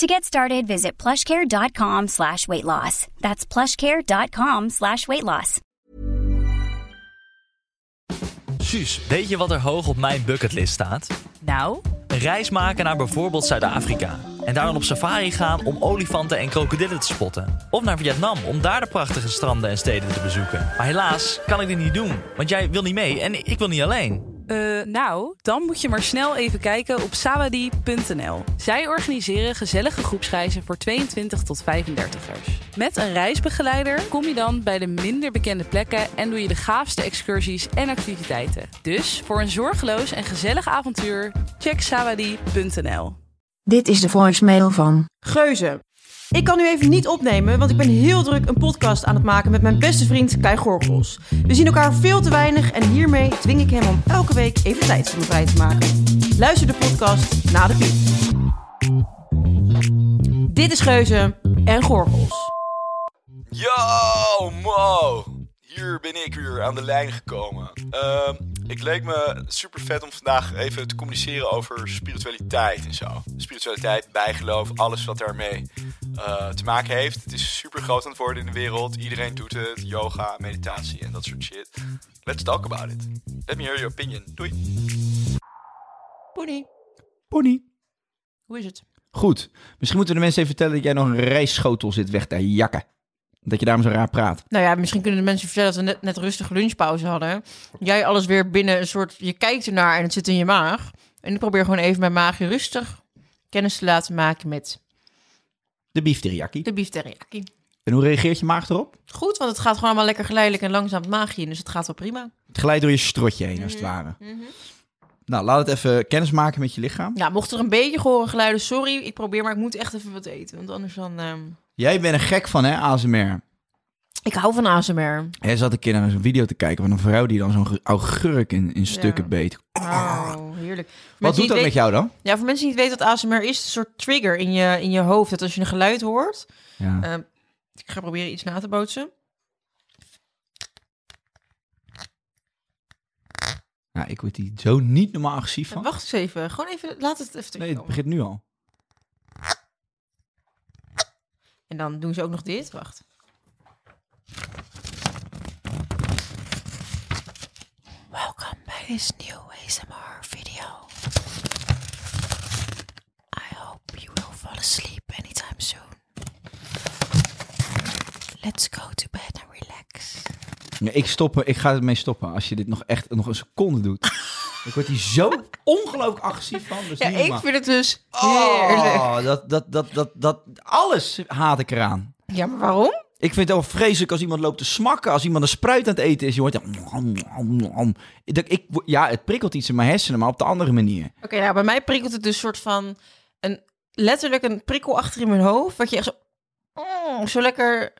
To get started, visit plushcare.com slash weight loss. That's plushcare.com slash weight loss. Suus, weet je wat er hoog op mijn bucketlist staat? Nou, Een reis maken naar bijvoorbeeld Zuid-Afrika. En daar dan op safari gaan om olifanten en krokodillen te spotten. Of naar Vietnam om daar de prachtige stranden en steden te bezoeken. Maar helaas kan ik dit niet doen, want jij wil niet mee en ik wil niet alleen. eh, nou, dan moet je maar snel even kijken op sawadi.nl. Zij organiseren gezellige groepsreizen voor 22 tot 35ers. Met een reisbegeleider kom je dan bij de minder bekende plekken en doe je de gaafste excursies en activiteiten. Dus voor een zorgeloos en gezellig avontuur, check sawadi.nl. Dit is de voicemail van. Geuze. Ik kan nu even niet opnemen, want ik ben heel druk een podcast aan het maken met mijn beste vriend Kai Gorgels. We zien elkaar veel te weinig en hiermee dwing ik hem om elke week even tijd voor me vrij te maken. Luister de podcast na de piep. Dit is Geuze en Gorgels. Yo, Mo! Hier ben ik weer aan de lijn gekomen. Ehm, ik leek me super vet om vandaag even te communiceren over spiritualiteit en zo. Spiritualiteit, bijgeloof, alles wat daarmee eh, te maken heeft. Het is super groot aan het worden in de wereld. Iedereen doet het. Yoga, meditatie en dat soort shit. Let's talk about it. Let me hear your opinion. Doei. Poenie, Pony. hoe is het? Goed. Misschien moeten we de mensen even vertellen dat jij nog een rijstschotel zit weg te jakken. Dat je daarom zo raar praat. Nou ja, misschien kunnen de mensen vertellen dat we net, net rustig lunchpauze hadden. Jij alles weer binnen een soort... Je kijkt ernaar en het zit in je maag. En ik probeer gewoon even mijn maagje rustig kennis te laten maken met De beef teriyaki. de beef teriyaki. En hoe reageert je maag erop? Goed, want het gaat gewoon allemaal lekker geleidelijk en langzaam het maagje in. Dus het gaat wel prima. Het glijdt door je strotje heen, als het ware. Nou, laat het even kennis maken met je lichaam. Ja, mocht er een beetje gehoren geluiden, sorry. Ik probeer, maar ik moet echt even wat eten. Want anders dan... ehm, Jij bent een gek van, hè, ASMR. Ik hou van ASMR. Jij zat een keer naar zo'n video te kijken van een vrouw die dan zo'n augurk in, in stukken Ja. beet. Oh, heerlijk. Voor Wat doet dat met jou dan? Ja, voor mensen die niet weten wat ASMR is, het is een soort trigger in je, in je hoofd. Dat als je een geluid hoort... Ja. Ehm, ik ga proberen iets na te bootsen. Ja, ik word hier zo niet normaal agressief van. wacht eens even. Gewoon even, laat het even Nee, het begint nu al. En dan doen ze ook nog dit. Wacht. Welkom bij this new ASMR video. I hope you will fall asleep anytime soon. Let's go to bed and relax. Ja, ik, stop, ik ga ermee stoppen als je dit nog echt nog een seconde doet. ik word hier zo ongelooflijk agressief van. Dus Ja, ik vind het dus heerlijk. Oh, dat, dat, dat, dat, dat, alles haat ik eraan. Ja, maar waarom? Ik vind het wel vreselijk als iemand loopt te smakken. Als iemand een spruit aan het eten is. Je hoort... dan- Ik, ik, ja, het prikkelt iets in mijn hersenen, maar op de andere manier. Oké, nou, bij mij prikkelt het dus soort van een letterlijk een prikkel achter in mijn hoofd, wat je echt zo, mm, zo lekker.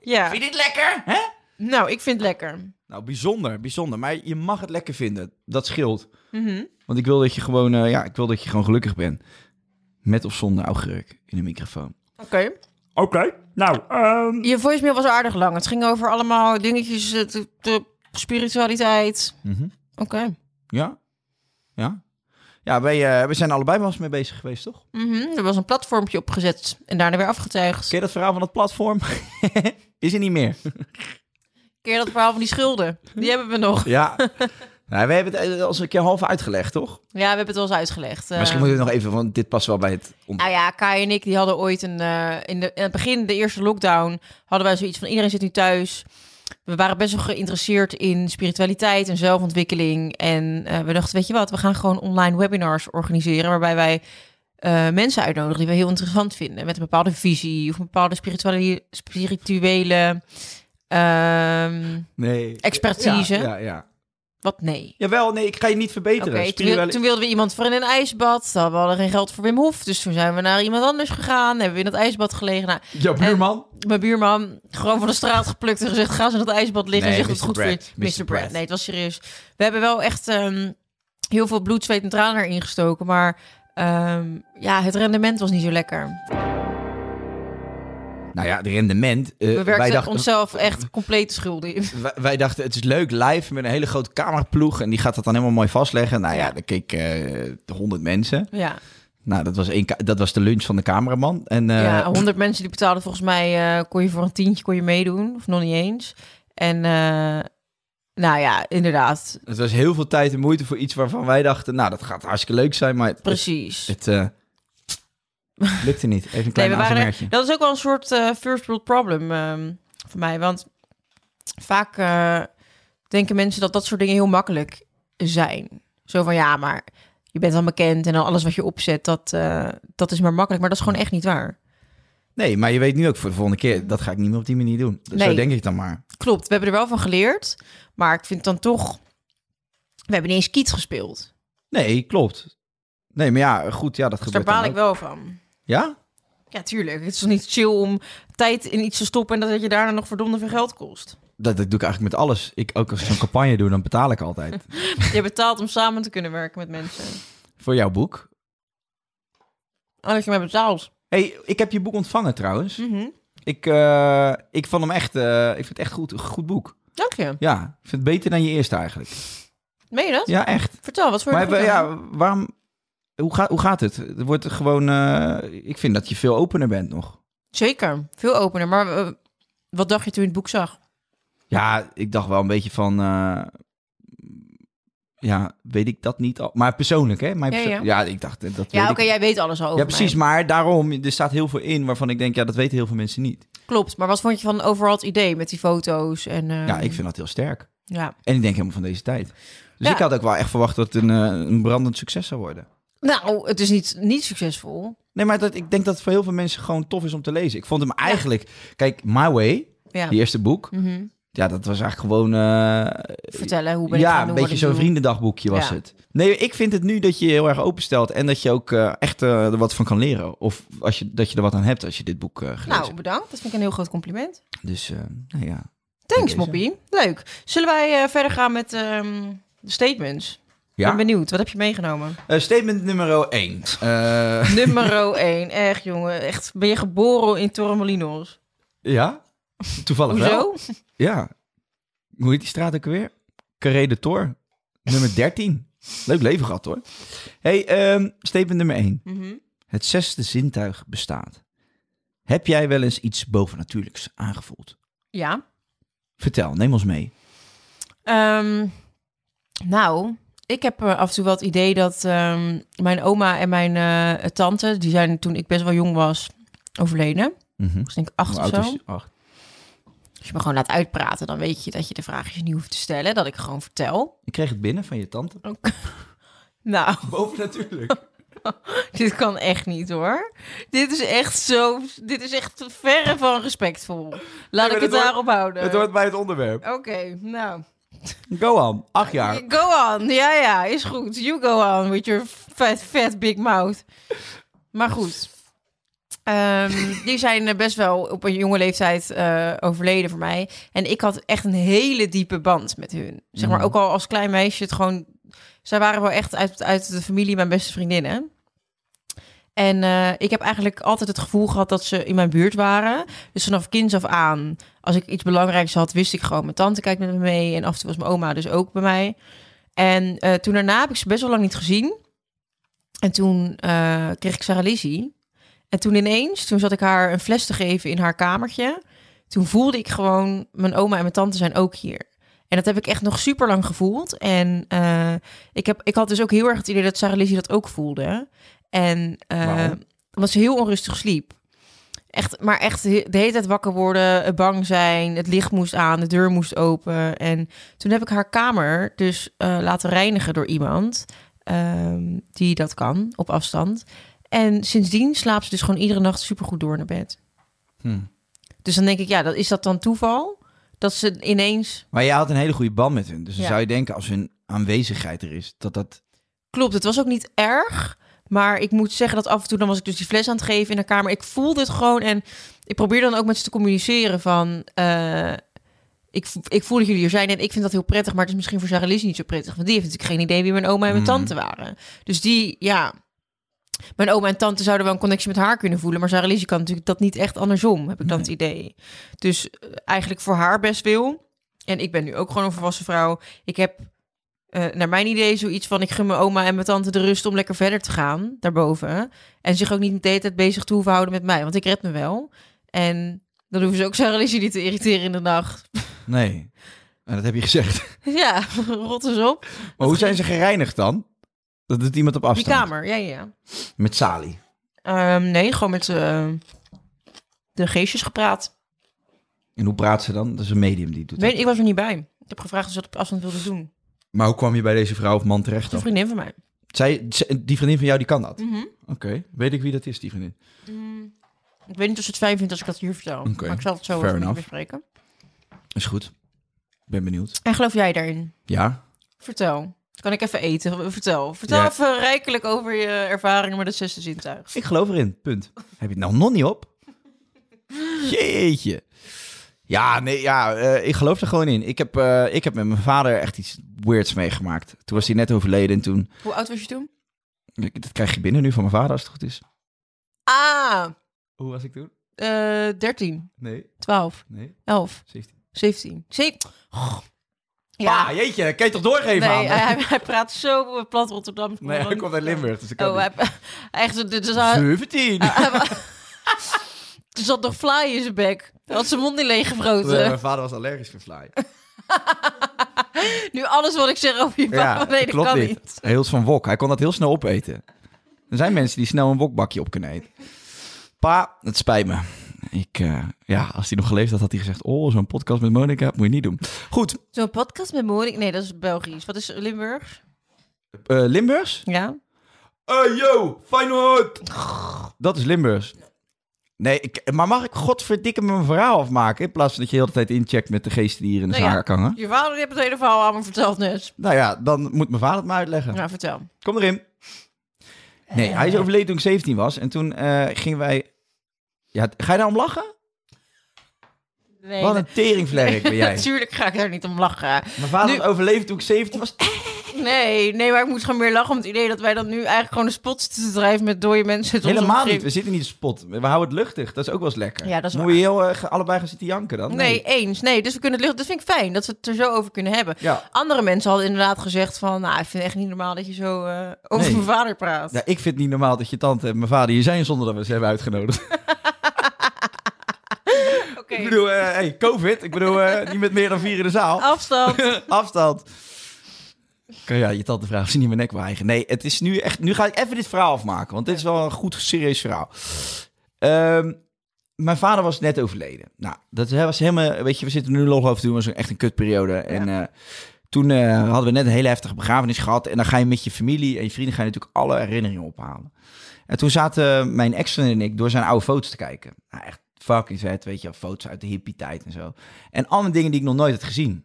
Ja. je dit lekker? Hè? Nou, ik vind het lekker. Nou, bijzonder, bijzonder. Maar je mag het lekker vinden. Dat scheelt. Mhm. Want ik wil dat je gewoon, eh, ja, ik wil dat je gewoon gelukkig bent. Met of zonder augurk in de microfoon. Oké. Oké, nou, ehm, Je voicemail was aardig lang. Het ging over allemaal dingetjes, eh, de, de spiritualiteit. mhm. Oké. Ja? Ja? Ja, wij, eh, we zijn allebei wel eens mee bezig geweest, toch? Mhm. Er was een platformpje opgezet en daarna weer afgetuigd. Ken je dat verhaal van dat platform? Is er niet meer. Ken je dat verhaal van die schulden? Die hebben we nog. Ja. nou, we hebben het eh, al eens een keer half uitgelegd, toch? Ja, we hebben het wel eens uitgelegd. Eh, Misschien moeten we nog even, want dit past wel bij het. Nou ja, Kai en ik die hadden ooit een in, de, in het begin de eerste lockdown hadden wij zoiets van iedereen zit nu thuis. We waren best wel geïnteresseerd in spiritualiteit en zelfontwikkeling en eh, we dachten, weet je wat, we gaan gewoon online webinars organiseren waarbij wij eh, mensen uitnodigen die we heel interessant vinden met een bepaalde visie of een bepaalde spirituele, spirituele ehm, Nee. expertise. Ja, ja, ja. Wat nee? Jawel, nee, ik ga je niet verbeteren. Oké, toen, Spirituele- wil- toen wilden we iemand voor in een ijsbad. Dan we hadden geen geld voor Wim Hof. Dus toen zijn we naar iemand anders gegaan. Hebben we in dat ijsbad gelegen. Nou, Jouw buurman? mijn buurman gewoon van de straat geplukt en gezegd: ga eens in dat ijsbad liggen Nee, en zeg dat het goed Brad. voor je. Mr. Mr. Brad. Brad. Nee, het was serieus. We hebben wel echt ehm, heel veel bloed, zweet en tranen erin gestoken. Maar ehm, ja, het rendement was niet zo lekker. Nou ja, de rendement. eh, We wij, werkten dachten, onszelf echt compleet schuldig in. wij, wij dachten, het is leuk live met een hele grote cameraploeg. En die gaat dat dan helemaal mooi vastleggen. Nou ja, dan keek eh 100 mensen. Ja, Nou, dat was, één, dat was de lunch van de cameraman. En, eh, ja, 100 mensen die betaalden volgens mij, kon je voor een tientje kon je meedoen. Of nog niet eens. En nou ja, inderdaad. Het was heel veel tijd en moeite voor iets waarvan wij dachten... Nou, dat gaat hartstikke leuk zijn, maar het, Precies. het eh, lukte niet. Even een klein Nee, waren dat is ook wel een soort eh, first world problem ehm, voor mij. Want vaak eh, denken mensen dat dat soort dingen heel makkelijk zijn. Zo van ja, maar je bent dan bekend en dan alles wat je opzet, dat, eh, dat is maar makkelijk. Maar dat is gewoon echt niet waar. Nee, maar je weet nu ook voor de volgende keer... dat ga ik niet meer op die manier doen. Zo Nee. denk ik dan maar. Klopt, we hebben er wel van geleerd. Maar ik vind dan toch... We hebben niet eens kiet gespeeld. Nee, klopt. Nee, maar ja, goed, ja, dat Dus daar gebeurt dan baal ik wel van. Ja? Ja, tuurlijk. Het is toch niet chill om tijd in iets te stoppen... en dat het je daarna nog verdomde veel geld kost. Dat, dat doe ik eigenlijk met alles. Ik, ook als ik zo'n campagne doe, dan betaal ik altijd. Je betaalt om samen te kunnen werken met mensen. Voor jouw boek. Oh, dat je mij betaalt. hey, ik heb je boek ontvangen trouwens. Mhm. Ik, eh, ik vond hem echt, eh, ik vind het echt goed, een goed boek. Dank je. Ja, ik vind het beter dan je eerste eigenlijk. Meen je dat? Ja, echt. Vertel, wat voor Maar ja, waarom, hoe, gaat hoe gaat het? Het wordt gewoon, eh, ik vind dat je veel opener bent nog. Zeker, veel opener. Maar eh, wat dacht je toen je het boek zag? Ja, ik dacht wel een beetje van, eh, ja, weet ik dat niet al. Maar persoonlijk, hè? Mijn Ja, perso- ja. ja, ik dacht, eh, dat Ja, oké, ik. jij weet alles al over Ja, precies. mij. Maar daarom, er staat heel veel in waarvan ik denk, ja, dat weten heel veel mensen niet. Klopt, maar wat vond je van overal het idee met die foto's? En, eh, Ja, ik vind dat heel sterk. Ja. En ik denk helemaal van deze tijd. Dus Ja. ik had ook wel echt verwacht dat het een, een brandend succes zou worden. Nou, het is niet, niet succesvol. Nee, maar dat, ik denk dat het voor heel veel mensen gewoon tof is om te lezen. Ik vond hem eigenlijk... Kijk, My Way, Ja. die eerste boek... Mhm. Ja, dat was eigenlijk gewoon... eh, Vertellen, hoe ben ik ja, een beetje zo'n vriendendagboekje was Ja. het. Nee, ik vind het nu dat je je heel erg openstelt... en dat je ook eh, echt eh, er wat van kan leren. Of als je, dat je er wat aan hebt als je dit boek eh gelezen Nou, bedankt. Dat vind ik een heel groot compliment. Dus, nou ja. Thanks. Moppie. Leuk. Zullen wij verder gaan met ehm, de statements? Ik Ja? ben benieuwd. Wat heb je meegenomen? Eh, statement nummer 1. Eh Nummer 1. Echt, jongen. Echt, ben je geboren in Torremolinos? ja? Toevallig wel. Hoezo? Ja. Hoe heet die straat ook weer? Carré de Tor. Nummer 13. Leuk leven gehad hoor. hey, ehm, statement nummer 1. Mhm. Het zesde zintuig bestaat. Heb jij wel eens iets bovennatuurlijks aangevoeld? Ja. Vertel, neem ons mee. Ehm, nou, ik heb eh, af en toe wel het idee dat ehm, mijn oma en mijn eh, tante, die zijn toen ik best wel jong was, overleden. Ik was denk ik acht of zo. acht. Als je me gewoon laat uitpraten, dan weet je dat je de vraagjes niet hoeft te stellen. Dat ik gewoon vertel. Ik kreeg het binnen van je tante. Nou, Bovennatuurlijk. dit kan echt niet hoor. Dit is echt zo. Dit is echt verre van respectvol. Laat ik het hoort- daarop houden. het hoort bij het onderwerp. Oké, nou. Go on. Acht jaar. Go on. Ja, ja, is goed. You go on with your fat, fat big mouth. Maar goed. Ehm, die zijn eh, best wel op een jonge leeftijd eh, overleden voor mij. En ik had echt een hele diepe band met hun. Zeg maar, Mhm. ook al als klein meisje, het gewoon... Zij waren wel echt uit, uit de familie mijn beste vriendinnen. En eh, ik heb eigenlijk altijd het gevoel gehad dat ze in mijn buurt waren. Dus vanaf kinds af aan, als ik iets belangrijks had, wist ik gewoon... mijn tante kijkt met me mee en af en toe was mijn oma dus ook bij mij. En eh, toen daarna heb ik ze best wel lang niet gezien. En toen eh, kreeg ik Sarah Lizzie. En toen ineens, toen zat ik haar een fles te geven in haar kamertje. Toen voelde ik gewoon, mijn oma en mijn tante zijn ook hier. En dat heb ik echt nog super lang gevoeld. En ik, heb, ik had dus ook heel erg het idee dat Sarah Lizzie dat ook voelde. En omdat ze heel onrustig sliep. Echt, maar echt de hele tijd wakker worden, eh, bang zijn. Het licht moest aan, de deur moest open. En toen heb ik haar kamer dus eh, laten reinigen door iemand ehm, die dat kan op afstand. En sindsdien slaapt ze dus gewoon iedere nacht supergoed door naar bed. Hm. Dus dan denk ik, ja, dat, is dat dan toeval? Dat ze ineens... Maar jij had een hele goede band met hun. Dus dan Ja. zou je denken, als hun aanwezigheid er is. Dat dat... Klopt, het was ook niet erg. Maar ik moet zeggen dat af en toe, dan was ik dus die fles aan het geven in de kamer. Ik voelde het gewoon en ik probeer dan ook met ze te communiceren van... eh, ik, ik voel dat jullie er zijn en ik vind dat heel prettig, maar het is misschien voor Sarah Lies niet zo prettig. Want die heeft natuurlijk geen idee wie mijn oma en mijn Mhm. tante waren. Dus die, ja... Mijn oma en tante zouden wel een connectie met haar kunnen voelen. Maar Sarah Lies kan natuurlijk dat niet echt andersom, heb ik dan het idee. Dus eh, eigenlijk voor haar best wil. En ik ben nu ook gewoon een volwassen vrouw. Ik heb eh, naar mijn idee zoiets van... ik gun mijn oma en mijn tante de rust om lekker verder te gaan daarboven. En zich ook niet de hele tijd bezig te hoeven houden met mij. Want ik red me wel. En dan hoeven ze ook Sarah Lizzie niet te irriteren in de nacht. Nee, En dat heb je gezegd. ja, rot eens op. Maar hoe zijn ze gereinigd dan? Dat doet iemand op Die afstand. kamer, ja, ja. Met Sali. Ehm, nee, gewoon met eh, de geestjes gepraat. En hoe praat ze dan? Dat is een medium die doet Weet, dat. ik was er niet bij. Ik heb gevraagd of ze dat op afstand wilde doen. Maar hoe kwam je bij deze vrouw of man terecht Een vriendin van mij. Zij, die vriendin van jou, die kan dat? Mhm. Oké. Weet ik wie dat is, die vriendin? Ik weet niet of ze het fijn vindt als ik dat hier vertel. Maar ik zal het zo even bespreken. Is goed. Ik ben benieuwd. En geloof jij daarin? Ja? Vertel. Kan ik even eten? Vertel. Vertel Ja. even rijkelijk over je ervaringen met het zesde zintuig. Ik geloof erin. Punt. Heb je het nou nog niet op? Jeetje. Ja, nee, ja, eh, ik geloof er gewoon in. Ik heb, eh, ik heb met mijn vader echt iets weirds meegemaakt. Toen was hij net overleden en toen... Hoe oud was je toen? Dat krijg je binnen nu van mijn vader als het goed is. Ah, Hoe was ik toen? eh 13, Nee, 12, nee, 11, 17. 17. Zeker. Ja, jeetje, dat kan je toch doorgeven nee, aan hij, hij praat zo plat Rotterdam. Nee, hij komt uit Limburg, dus ik kan Oh, niet. hij, echt, hij, 17. er zat nog fly in zijn bek. Hij had zijn mond niet leeggevroten. Mijn vader was allergisch voor fly. Nu alles wat ik zeg over je Ja, papa, nee, dat klopt kan niet. niet. Heel van wok. Hij kon dat heel snel opeten. Er zijn mensen die snel een wokbakje op kunnen eten. Pa, het spijt me. Ik, eh, ja, als hij nog geleefd had, had hij gezegd... Oh, zo'n podcast met Monica moet je niet doen. Goed, Zo'n podcast met Monik. Nee, dat is Belgisch. Wat is Limburgs? eh, Limburgs? Ja. Hey yo, Feyenoord! Dat is Limburgs. Nee, ik, maar mag ik godverdikke mijn verhaal afmaken... in plaats van dat je de hele tijd incheckt met de geesten die hier in de Nou ja. zaak hangen? Je vader die heeft het hele verhaal me verteld net. Nou ja, dan moet mijn vader het me uitleggen. Nou, vertel. Kom erin. Nee, hij is overleden toen ik 17 was. En toen eh, gingen wij... Ja, ga je daar om lachen? Nee, Wat een teringvlerk ben jij. Natuurlijk ga ik daar niet om lachen. Mijn vader Nu- toen ik 17 was. Nee, nee, maar ik moet gewoon meer lachen om het idee dat wij dan nu eigenlijk gewoon de spot zitten te drijven met dode mensen. Helemaal niet. We zitten niet spot. We houden het luchtig. Dat is ook wel eens lekker. Ja, dat is Moet waar. je heel, eh, allebei gaan zitten janken dan? Nee, eens. Nee, dus we kunnen het lucht. Dat vind ik fijn dat we het er zo over kunnen hebben. Ja. Andere mensen hadden inderdaad gezegd van, nou, ik vind het echt niet normaal dat je zo eh, over Nee. mijn vader praat. ja, ik vind het niet normaal dat je tante en mijn vader hier zijn zonder dat we ze hebben uitgenodigd. Oké, Ik bedoel, eh, hey, COVID. Ik bedoel, eh, niet met meer dan vier in de zaal. afstand. Afstand. Kan ja, je tante vragen, ze niet mijn nek weigeren. Nee, het is nu echt... Nu ga ik even dit verhaal afmaken, want dit is wel een goed, serieus verhaal. Ehm, mijn vader was net overleden. Nou, dat was helemaal... Weet je, we zitten nu log over te doen, was echt een kutperiode. En eh, toen eh, hadden we net een hele heftige begrafenis gehad. En dan ga je met je familie en je vrienden ga je natuurlijk alle herinneringen ophalen. En toen zaten mijn ex en ik door zijn oude foto's te kijken. Nou, echt fucking vet, weet je, foto's uit de hippie-tijd en zo. En allemaal dingen die ik nog nooit had gezien.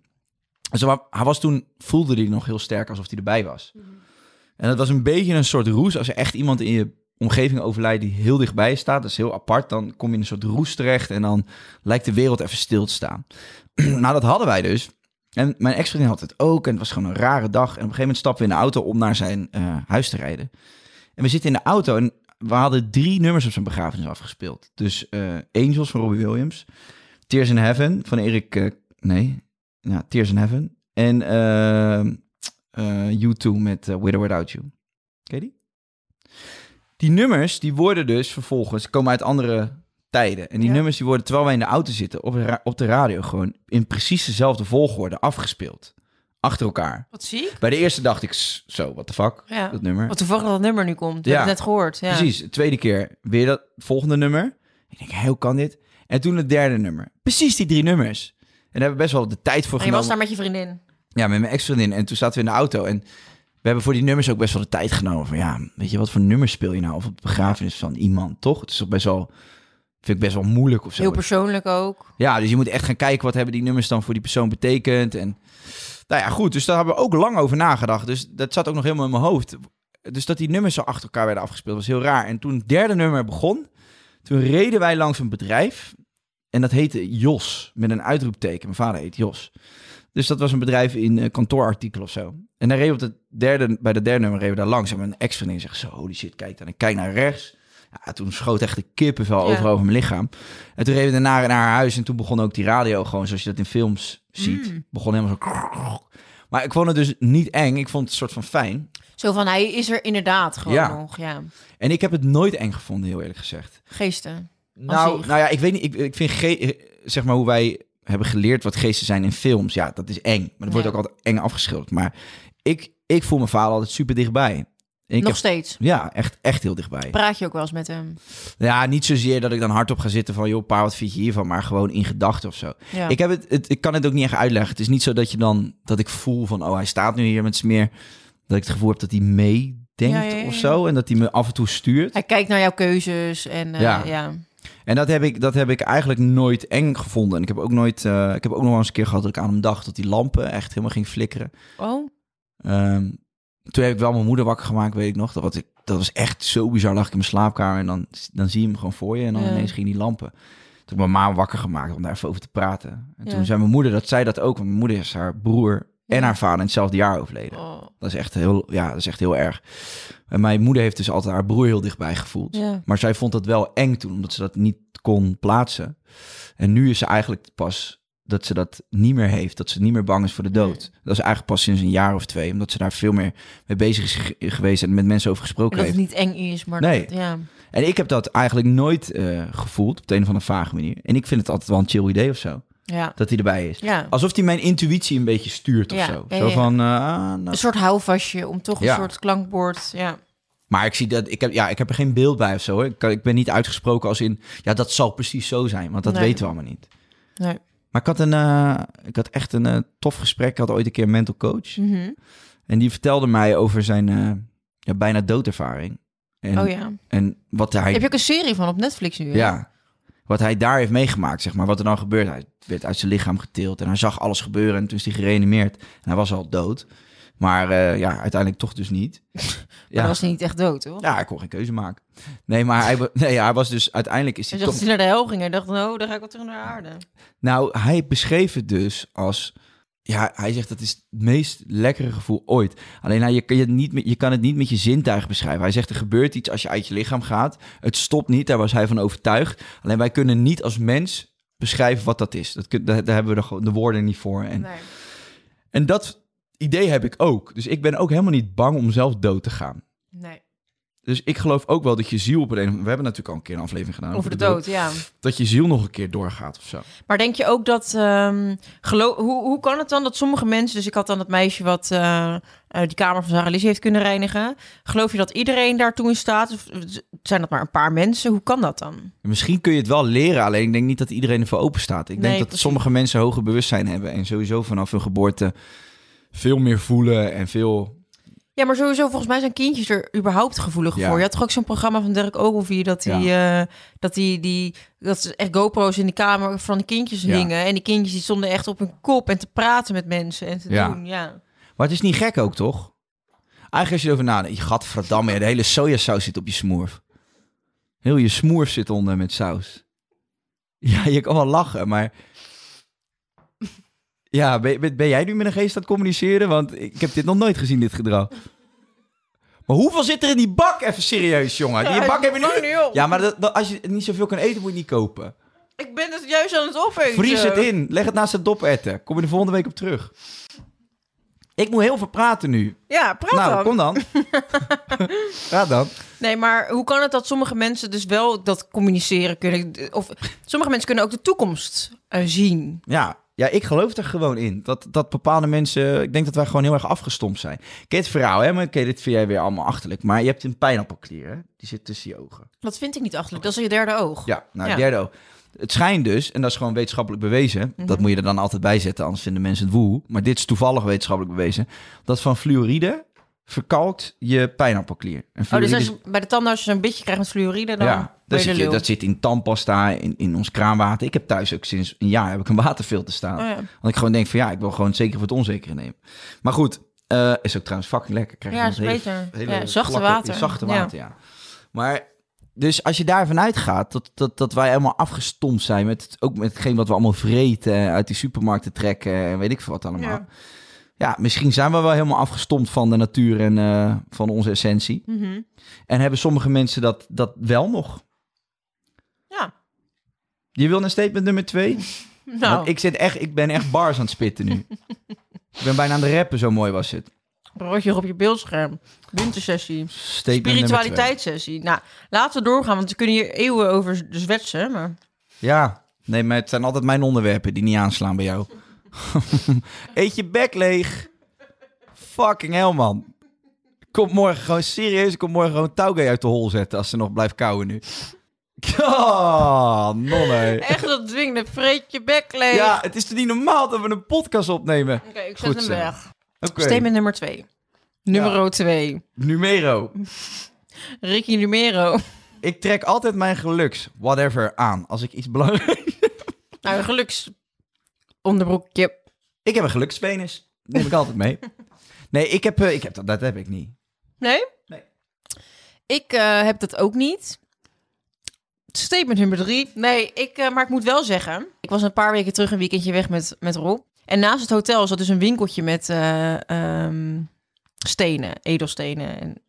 Dus hij wa- hij was toen, voelde hij nog heel sterk alsof hij erbij was. En dat was een beetje een soort roes. Als er echt iemand in je omgeving overlijdt die heel dichtbij staat, dat is heel apart, dan kom je in een soort roes terecht en dan lijkt de wereld even stil te staan. nou, dat hadden wij dus. En mijn ex-vriendin had het ook en het was gewoon een rare dag. En op een gegeven moment stappen we in de auto om naar zijn eh, huis te rijden. En we zitten in de auto en we hadden drie nummers op zijn begrafenis afgespeeld. Dus eh, Angels van Robbie Williams, Tears in Heaven van Erik, eh, nee, ja, Tears in Heaven. En eh eh U2 met eh, With or Without You. Ken je die? Die nummers, die worden dus vervolgens, komen uit andere tijden. En die Ja. nummers, die worden terwijl wij in de auto zitten, op op de radio gewoon in precies dezelfde volgorde afgespeeld. Achter elkaar. Wat zie ik? Bij de eerste dacht ik, zo, what the fuck, Ja. dat nummer. Wat toevallig dat nummer nu komt. Ja. hebben het net gehoord. Ja. Precies, de tweede keer weer dat volgende nummer. Ik denk, hé, hoe kan dit? En toen het derde nummer. Precies die drie nummers. En daar hebben we best wel de tijd voor En je genomen. was daar met je vriendin. Ja, met mijn ex-vriendin. En toen zaten we in de auto. En we hebben voor die nummers ook best wel de tijd genomen. Van ja, weet je, wat voor nummers speel je nou? Of op begrafenis van iemand, toch? Het is toch best wel, vind ik best wel moeilijk of zo. Heel persoonlijk ook. Ja, dus je moet echt gaan kijken wat hebben die nummers dan voor die persoon betekend. En Nou ja, goed. Dus daar hebben we ook lang over nagedacht. Dus dat zat ook nog helemaal in mijn hoofd. Dus dat die nummers zo achter elkaar werden afgespeeld was heel raar. En toen het derde nummer begon, toen reden wij langs een bedrijf. En dat heette Jos, met een uitroepteken. Mijn vader heet Jos. Dus dat was een bedrijf in eh, kantoorartikel of zo. En dan reden we op het derde, bij de derde nummer reden we daar langs. En mijn ex-vriendin zegt zo, holy shit, kijk dan. Ik kijk naar rechts. Ja, toen schoot echt de kippenvel Ja. overal over mijn lichaam. En toen reden we daarna naar haar huis. En toen begon ook die radio gewoon, zoals je dat in films ziet. Mm. Begon helemaal zo... Maar ik vond het dus niet eng. Ik vond het een soort van fijn. Zo van, hij is er inderdaad gewoon Ja. nog. Ja. En ik heb het nooit eng gevonden, heel eerlijk gezegd. Geesten. Nou, nou ja, ik weet niet. Ik, ik vind ge- zeg maar hoe wij hebben geleerd wat geesten zijn in films. Ja, dat is eng. Maar dat wordt ook altijd eng afgeschilderd. Maar ik, ik voel mijn vader altijd super dichtbij. En ik nog heb, steeds. ja, echt, echt heel dichtbij. Praat je ook wel eens met hem? Ja, niet zozeer dat ik dan hardop ga zitten van... joh, pa, wat vind je hiervan? Maar gewoon in gedachten of zo. Ja. Ik, heb het, het, ik kan het ook niet echt uitleggen. Het is niet zo dat je dan... dat ik voel van, oh, hij staat nu hier met is meer... dat ik het gevoel heb dat hij meedenkt Ja, of zo. En dat hij me af en toe stuurt. Hij kijkt naar jouw keuzes en eh, Ja. En dat heb, ik, dat heb ik eigenlijk nooit eng gevonden. En ik heb ook nooit... eh, ik heb ook nog eens een keer gehad dat ik aan hem dacht... dat die lampen echt helemaal ging flikkeren. Oh, Ehm, toen heb ik wel mijn moeder wakker gemaakt, weet ik nog. Dat was, ik, dat was echt zo bizar. Lag ik in mijn slaapkamer en dan, dan zie je hem gewoon voor je. En dan Ja. ineens ging die lampen. Toen heb ik mijn ma wakker gemaakt om daar even over te praten. En toen Ja. zei mijn moeder, dat zij dat ook. Want mijn moeder is haar broer en haar vader in hetzelfde jaar overleden. oh. Dat is echt heel, ja, dat is echt heel erg. En mijn moeder heeft dus altijd haar broer heel dichtbij gevoeld. Ja. Maar zij vond dat wel eng toen, omdat ze dat niet kon plaatsen. En nu is ze eigenlijk pas dat ze dat niet meer heeft. Dat ze niet meer bang is voor de dood. Dat is eigenlijk pas sinds een jaar of twee. Omdat ze daar veel meer mee bezig is ge- geweest en met mensen over En gesproken dat het heeft. niet eng is, maar Nee. dat, ja. En ik heb dat eigenlijk nooit eh, gevoeld op de een of andere vage manier. En ik vind het altijd wel een chill idee of zo. Ja. Dat hij erbij is. ja. Alsof hij mijn intuïtie een beetje stuurt of Ja, zo. Zo van, eh, nou, Een soort houvastje om toch een soort klankbord. Ja. Maar ik zie dat ik heb, ja, ik heb er geen beeld bij of zo. Hoor. Ik, kan- ik ben niet uitgesproken als in, ja, dat zal precies zo zijn, want dat Nee. weten we allemaal niet. Nee. Maar ik had, een, eh, ik had echt een eh, tof gesprek. Ik had ooit een keer een mental coach. Mhm. En die vertelde mij over zijn ja, bijna doodervaring. En, Oh ja. en wat hij, Heb je ook een serie van op Netflix nu? hè? ja, wat hij daar heeft meegemaakt, zeg maar. Wat er dan gebeurt. Hij werd uit zijn lichaam getild en hij zag alles gebeuren. En toen is hij gereanimeerd. En hij was al dood. Maar eh, ja, uiteindelijk toch dus niet. Maar ja. dan was hij niet echt dood, hoor. Ja, hij kon geen keuze maken. Nee, maar hij, nee, hij was dus uiteindelijk is Hij dacht toch. hij naar de hel ging. Hij dacht, nou, dan ga ik wel terug naar de aarde. Nou, hij beschreef het dus als. Ja, hij zegt dat is het meest lekkere gevoel ooit. Alleen hij, je, kan het niet met, je kan het niet met je zintuigen beschrijven. Hij zegt er gebeurt iets als je uit je lichaam gaat. Het stopt niet, daar was hij van overtuigd. Alleen wij kunnen niet als mens beschrijven wat dat is. Dat, daar, daar hebben we de, de woorden niet voor. En, Nee. en dat idee heb ik ook. Dus ik ben ook helemaal niet bang om zelf dood te gaan. nee. Dus ik geloof ook wel dat je ziel op een... We hebben natuurlijk al een keer een aflevering gedaan Over de dood, ja. Dat je ziel nog een keer doorgaat of zo. Maar denk je ook dat... ehm, geloof, hoe, hoe kan het dan dat sommige mensen... Dus ik had dan dat meisje wat eh, eh, die kamer van Sarah Lizzie heeft kunnen reinigen. Geloof je dat iedereen daartoe in staat? Of zijn dat maar een paar mensen? Hoe kan dat dan? Misschien kun je het wel leren, alleen ik denk niet dat iedereen ervoor open staat. Ik denk dat precies. sommige mensen hoger bewustzijn hebben en sowieso vanaf hun geboorte veel meer voelen en veel... Ja, maar sowieso, volgens mij zijn kindjes er überhaupt gevoelig Ja. voor. Je had toch ook zo'n programma van Derek Ogilvie... dat die, eh, dat die, die dat ze echt GoPro's in de kamer van de kindjes Ja. hingen. En die kindjes die stonden echt op hun kop en te praten met mensen en te Ja. doen. Ja. Maar het is niet gek ook, toch? Eigenlijk als je erover nadenkt, je gadverdamme, de hele sojasaus zit op je smoerf. Heel je smoerf zit onder met saus. Ja, je kan wel lachen, maar... Ja, ben, ben- ben jij nu met een geest aan het communiceren? Want ik heb dit nog nooit gezien, dit gedrag. Maar hoeveel zit er in die bak? Even serieus, jongen. Die Ja, bak heb je nu... Ja, maar dat, dat- als je niet zoveel kan eten, moet je niet kopen. Ik ben het juist aan het opeten. Vries het in. Leg het naast het dopetten. Kom je de volgende week op terug. Ik moet heel veel praten nu. Ja, praat nou, dan. kom dan. Praat dan. Nee, maar hoe kan het dat sommige mensen dus wel dat communiceren kunnen? Of sommige mensen kunnen ook de toekomst eh, zien. Ja, ja, ik geloof er gewoon in. Dat, dat bepaalde mensen... Ik denk dat wij gewoon heel erg afgestompt zijn. Ken het verhaal, hè? Maar oké, dit vind jij weer allemaal achterlijk. Maar je hebt een pijnappelklier, hè? Die zit tussen je ogen. Dat vind ik niet achterlijk. Dat is je derde oog. Ja, nou, Ja. derde oog. Het schijnt dus, en dat is gewoon wetenschappelijk bewezen... Mhm. dat moet je er dan altijd bij zetten, anders vinden mensen het woe. Maar dit is toevallig wetenschappelijk bewezen... dat van fluoride verkalkt je pijnappelklier. En Oh, dus als is- je bij de tandarts een beetje krijgt met fluoride, dan... Ja, Dat zit, je, dat zit in tandpasta, in, in ons kraanwater. Ik heb thuis ook sinds een jaar heb ik een waterfilter staan. Oh ja. Want ik gewoon denk van ja, ik wil gewoon zeker voor het onzekere nemen. Maar goed, eh, is ook trouwens fucking lekker. Krijg Ja, is beter. hele Ja, zachte vlakke- water. Zachte water, ja. Maar dus als je daarvan uitgaat dat, dat, dat wij helemaal afgestompt zijn met ook met hetgeen wat we allemaal vreten, uit die supermarkten trekken en weet ik veel wat allemaal. Ja. Ja. misschien zijn we wel helemaal afgestompt van de natuur en eh, van onze essentie. Mhm. En hebben sommige mensen dat, dat wel nog. Je wil een statement nummer twee? Nou, Want ik, zit echt, ik ben echt bars aan het spitten nu. ik ben bijna aan de rappen, zo mooi was het. broodje op je beeldscherm. Wintersessie. Statement. Spiritualiteitssessie. Nou, laten we doorgaan, want we kunnen hier eeuwen over zwetsen. Maar... Ja, nee, maar het zijn altijd mijn onderwerpen die niet aanslaan bij jou. Eet je bek leeg. Fucking hell, man. Komt morgen gewoon serieus, ik kom morgen gewoon Tauge uit de hol zetten als ze nog blijft kauwen nu. Ah, nonne. Echt dat dwingende vreet je bek leeg. Ja, het is toch niet normaal dat we een podcast opnemen? Oké, ik zet Goed hem zo. weg. Oké, Statement nummer twee. Nummer twee. numero. Ricky Numero. Ik trek altijd mijn geluks, whatever, aan als ik iets belangrijks... Nou, een geluks onderbroekje. Ik heb een gelukspenis. Neem ik altijd mee. Nee, ik heb, eh, ik heb dat, dat heb ik niet. Nee? Nee. Ik eh, heb dat ook niet. Statement nummer drie. Nee, ik, eh, maar ik moet wel zeggen... Ik was een paar weken terug een weekendje weg met, met Rob. En naast het hotel zat dus een winkeltje met eh, ehm, stenen, edelstenen en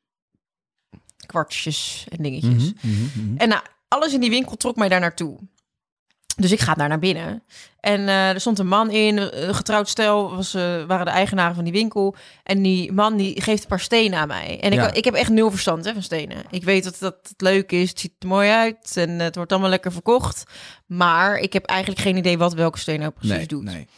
kwartjes en dingetjes. Mhm, En nou, alles in die winkel trok mij daar naartoe. Dus ik ga daar naar binnen. En eh, er stond een man in, een getrouwd stel, was, eh, waren de eigenaren van die winkel. En die man die geeft een paar stenen aan mij. En ik, Ja. ik heb echt nul verstand hè, van stenen. Ik weet dat, dat het leuk is, het ziet er mooi uit en het wordt allemaal lekker verkocht. Maar ik heb eigenlijk geen idee wat welke steen nou precies nee, doet. nee.